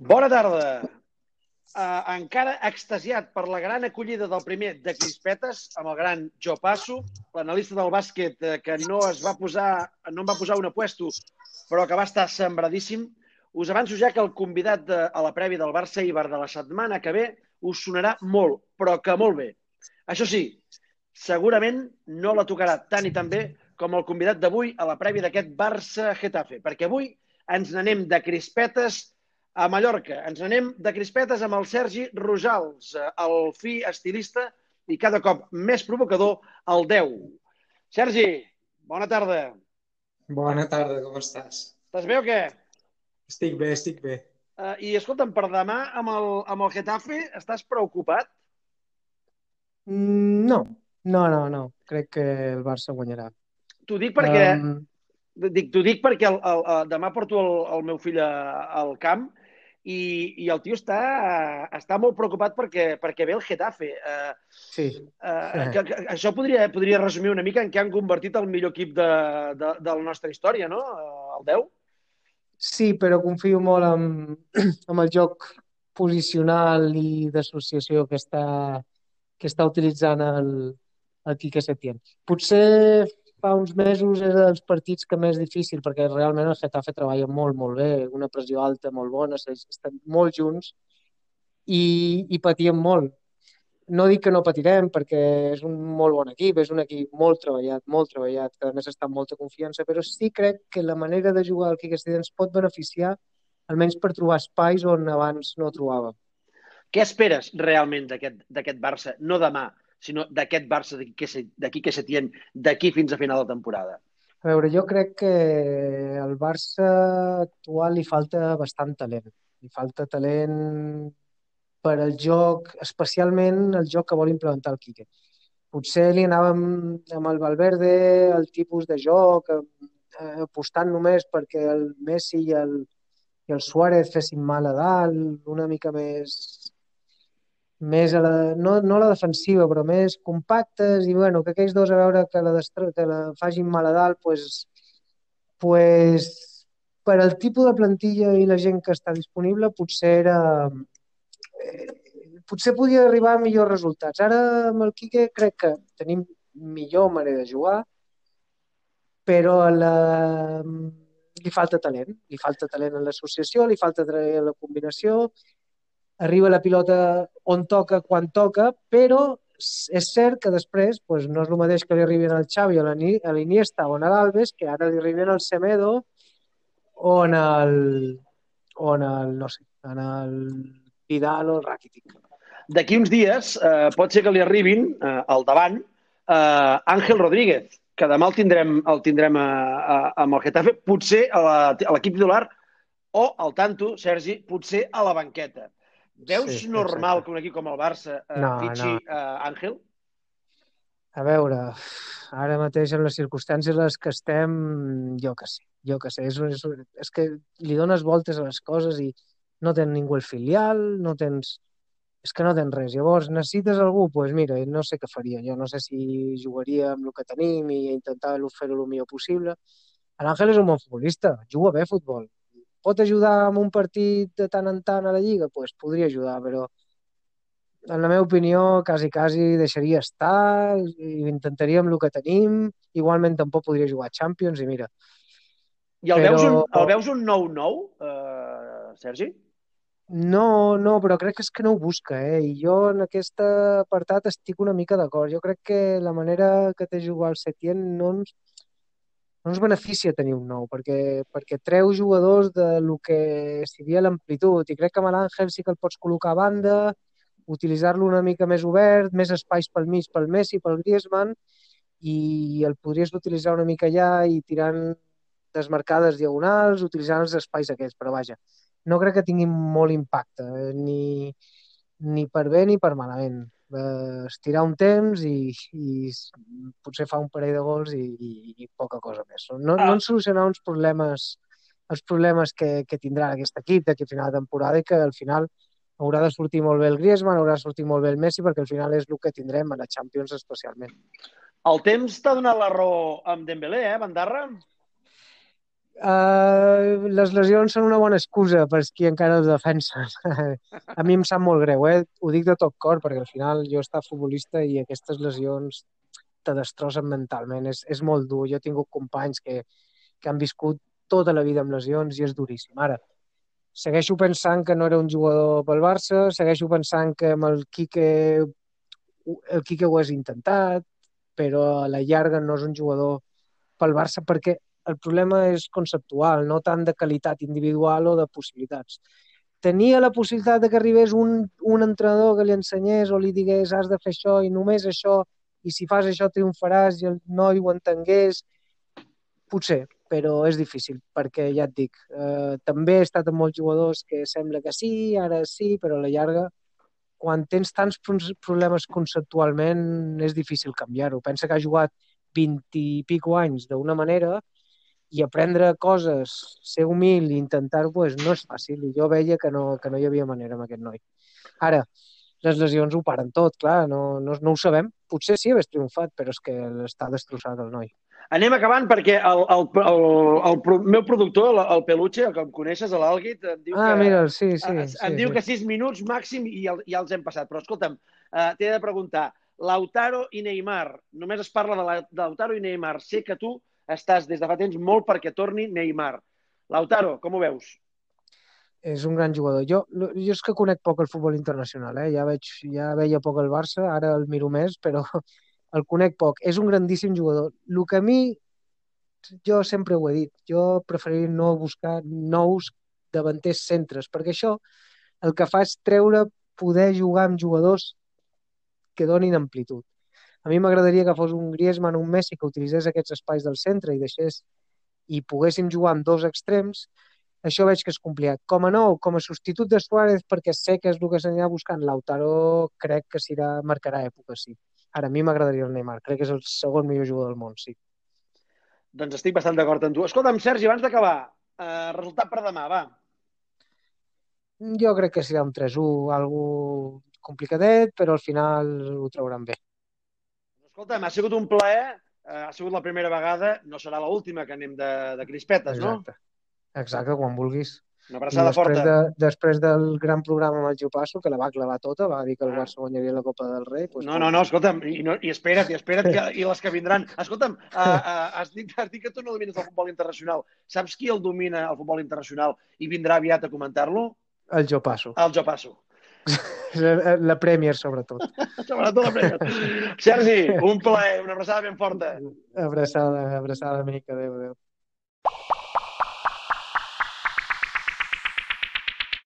Bona tarda. Uh, encara extasiat per la gran acollida del primer de Crispetes amb el gran Jo Passo, l'analista del bàsquet eh, que no es va posar, no em va posar un apuesto, però que va estar sembradíssim, us avanço ja que el convidat de, a la prèvia del Barça Ibar de la setmana que ve us sonarà molt, però que molt bé. Això sí, segurament no la tocarà tant i tan bé com el convidat d'avui a la prèvia d'aquest Barça-Getafe, perquè avui ens n'anem de crispetes a Mallorca. Ens anem de crispetes amb el Sergi Rojals, eh, el fi estilista i cada cop més provocador, el 10. Sergi, bona tarda. Bona tarda, com estàs? Estàs bé o què? Estic bé, estic bé. Uh, I escolta'm, per demà amb el, amb el Getafe estàs preocupat? Mm, no, no, no, no. Crec que el Barça guanyarà. T'ho dic perquè... Um... Dic, T'ho dic perquè el, el, el, demà porto el, el meu fill a, al camp i, i el tio està, està molt preocupat perquè, perquè ve el Getafe. Uh, sí. Uh, que, que, això podria, podria resumir una mica en què han convertit el millor equip de, de, de la nostra història, no? Uh, el 10? Sí, però confio molt en, en el joc posicional i d'associació que està, que està utilitzant el, el Quique Setién. Potser fa uns mesos era dels partits que més difícil, perquè realment el Getafe treballa molt, molt bé, una pressió alta, molt bona, estan molt junts i, i patíem molt. No dic que no patirem, perquè és un molt bon equip, és un equip molt treballat, molt treballat, que a més està amb molta confiança, però sí crec que la manera de jugar al Quique Setién ens pot beneficiar, almenys per trobar espais on abans no trobàvem. Què esperes realment d'aquest Barça? No demà, sinó d'aquest Barça d'aquí que Setién, d'aquí fins a final de temporada? A veure, jo crec que al Barça actual li falta bastant talent. Li falta talent per al joc, especialment el joc que vol implementar el Quique. Potser li anàvem amb el Valverde, el tipus de joc, eh, apostant només perquè el Messi i el, i el Suárez fessin mal a dalt, una mica més més a la, no, no a la defensiva, però més compactes i bueno, que aquells dos a veure que la, destra, que la facin mal a dalt, pues, pues, per al tipus de plantilla i la gent que està disponible potser era eh, potser podia arribar a millors resultats. Ara amb el Quique crec que tenim millor manera de jugar, però la, li falta talent. Li falta talent en l'associació, li falta talent en la combinació, arriba la pilota on toca, quan toca, però és cert que després pues, no és el mateix que li arribin al Xavi o a l'Iniesta o a l'Alves que ara li arriben al Semedo o en el, o en el, no sé, en el Vidal o el Rakitic. D'aquí uns dies eh, pot ser que li arribin eh, al davant eh, Àngel Rodríguez, que demà el tindrem, el tindrem a, a, amb el Getafe, potser a l'equip titular o, al tanto, Sergi, potser a la banqueta. Veus sí, normal exacte. que un equip com el Barça eh, no, fitxi no. Uh, Àngel? A veure, ara mateix en les circumstàncies en les que estem, jo que sé, jo que sé, és, és, és que li dones voltes a les coses i no tens ningú el filial, no tens... És que no tens res. Llavors, necessites algú? Doncs pues mira, no sé què faria. Jo no sé si jugaria amb el que tenim i intentar fer-ho el millor possible. L'Àngel és un bon futbolista, juga bé a futbol, pot ajudar amb un partit de tant en tant a la Lliga? pues, podria ajudar, però en la meva opinió, quasi, quasi deixaria estar i intentaríem el que tenim. Igualment tampoc podria jugar a Champions i mira. I el, però... veus, un, el veus un 9-9, uh, Sergi? No, no, però crec que és que no ho busca, eh? I jo en aquest apartat estic una mica d'acord. Jo crec que la manera que té jugar el Setien no ens, no ens beneficia tenir un nou, perquè, perquè treu jugadors de lo que seria l'amplitud, i crec que amb l'Àngel sí que el pots col·locar a banda, utilitzar-lo una mica més obert, més espais pel mig, pel Messi, pel Griezmann, i el podries utilitzar una mica allà i tirant desmarcades diagonals, utilitzant els espais aquests, però vaja, no crec que tingui molt impacte, eh? ni, ni per bé ni per malament eh, estirar un temps i, i potser fa un parell de gols i, i, i poca cosa més. No, ah. no ens solucionar uns problemes els problemes que, que tindrà aquest equip d'aquí a final de temporada i que al final haurà de sortir molt bé el Griezmann, haurà de sortir molt bé el Messi, perquè al final és el que tindrem a la Champions especialment. El temps t'ha donat la raó amb Dembélé, eh, Bandarra? Uh, les lesions són una bona excusa per qui encara els defensen. a mi em sap molt greu, eh? Ho dic de tot cor, perquè al final jo estat futbolista i aquestes lesions te destrossen mentalment. És, és molt dur. Jo he tingut companys que, que han viscut tota la vida amb lesions i és duríssim. Ara, segueixo pensant que no era un jugador pel Barça, segueixo pensant que amb el Quique, el Quique ho has intentat, però a la llarga no és un jugador pel Barça perquè el problema és conceptual, no tant de qualitat individual o de possibilitats. Tenia la possibilitat de que arribés un, un entrenador que li ensenyés o li digués has de fer això i només això i si fas això triomfaràs i el noi ho entengués, potser, però és difícil, perquè ja et dic, eh, també he estat amb molts jugadors que sembla que sí, ara sí, però a la llarga, quan tens tants problemes conceptualment, és difícil canviar-ho. Pensa que ha jugat 20 i pico anys d'una manera i aprendre coses, ser humil i intentar-ho, pues, no és fàcil. I jo veia que no, que no hi havia manera amb aquest noi. Ara, les lesions ho paren tot, clar, no, no, no ho sabem. Potser sí hagués triomfat, però és que està destrossat el noi. Anem acabant perquè el, el, el, el, el meu productor, el, el Peluche, el que em coneixes, l'Alguit, em diu ah, que... mira, sí, sí. Em sí, diu sí. que sis minuts màxim i ja, ja els hem passat. Però escolta'm, uh, t'he de preguntar, Lautaro i Neymar, només es parla de, la, de Lautaro i Neymar. Sé que tu estàs des de fa temps molt perquè torni Neymar. Lautaro, com ho veus? És un gran jugador. Jo, jo és que conec poc el futbol internacional, eh? ja, veig, ja veia poc el Barça, ara el miro més, però el conec poc. És un grandíssim jugador. El que a mi, jo sempre ho he dit, jo preferiria no buscar nous davanters centres, perquè això el que fa és treure poder jugar amb jugadors que donin amplitud. A mi m'agradaria que fos un Griezmann o un Messi que utilitzés aquests espais del centre i deixés i poguéssim jugar amb dos extrems, això veig que és complicat. Com a nou, com a substitut de Suárez, perquè sé que és el que s'anirà buscant, Lautaro crec que s'irà marcarà època, sí. Ara, a mi m'agradaria el Neymar, crec que és el segon millor jugador del món, sí. Doncs estic bastant d'acord amb tu. Escolta'm, Sergi, abans d'acabar, eh, resultat per demà, va. Jo crec que serà un 3-1, algú complicadet, però al final ho trauran bé. Escolta'm, ha sigut un plaer, eh, ha sigut la primera vegada, no serà l'última que anem de, de crispetes, Exacte. no? Exacte, quan vulguis. Una abraçada després forta. De, després del gran programa amb el Jopasso, que la va clavar tota, va dir que el Barça guanyaria la Copa del Rei. Doncs no, no, no, escolta'm, i, no, i espera't, i espera't, que, i les que vindran. Escolta'm, uh, uh, has, dit, has dit que tu no domines el futbol internacional. Saps qui el domina, el futbol internacional, i vindrà aviat a comentar-lo? El Jopasso. El Jopasso. la Premier, sobretot. sobretot la Premier. Sergi, un plaer, una abraçada ben forta. Abraçada, abraçada, amic. Adéu, adéu.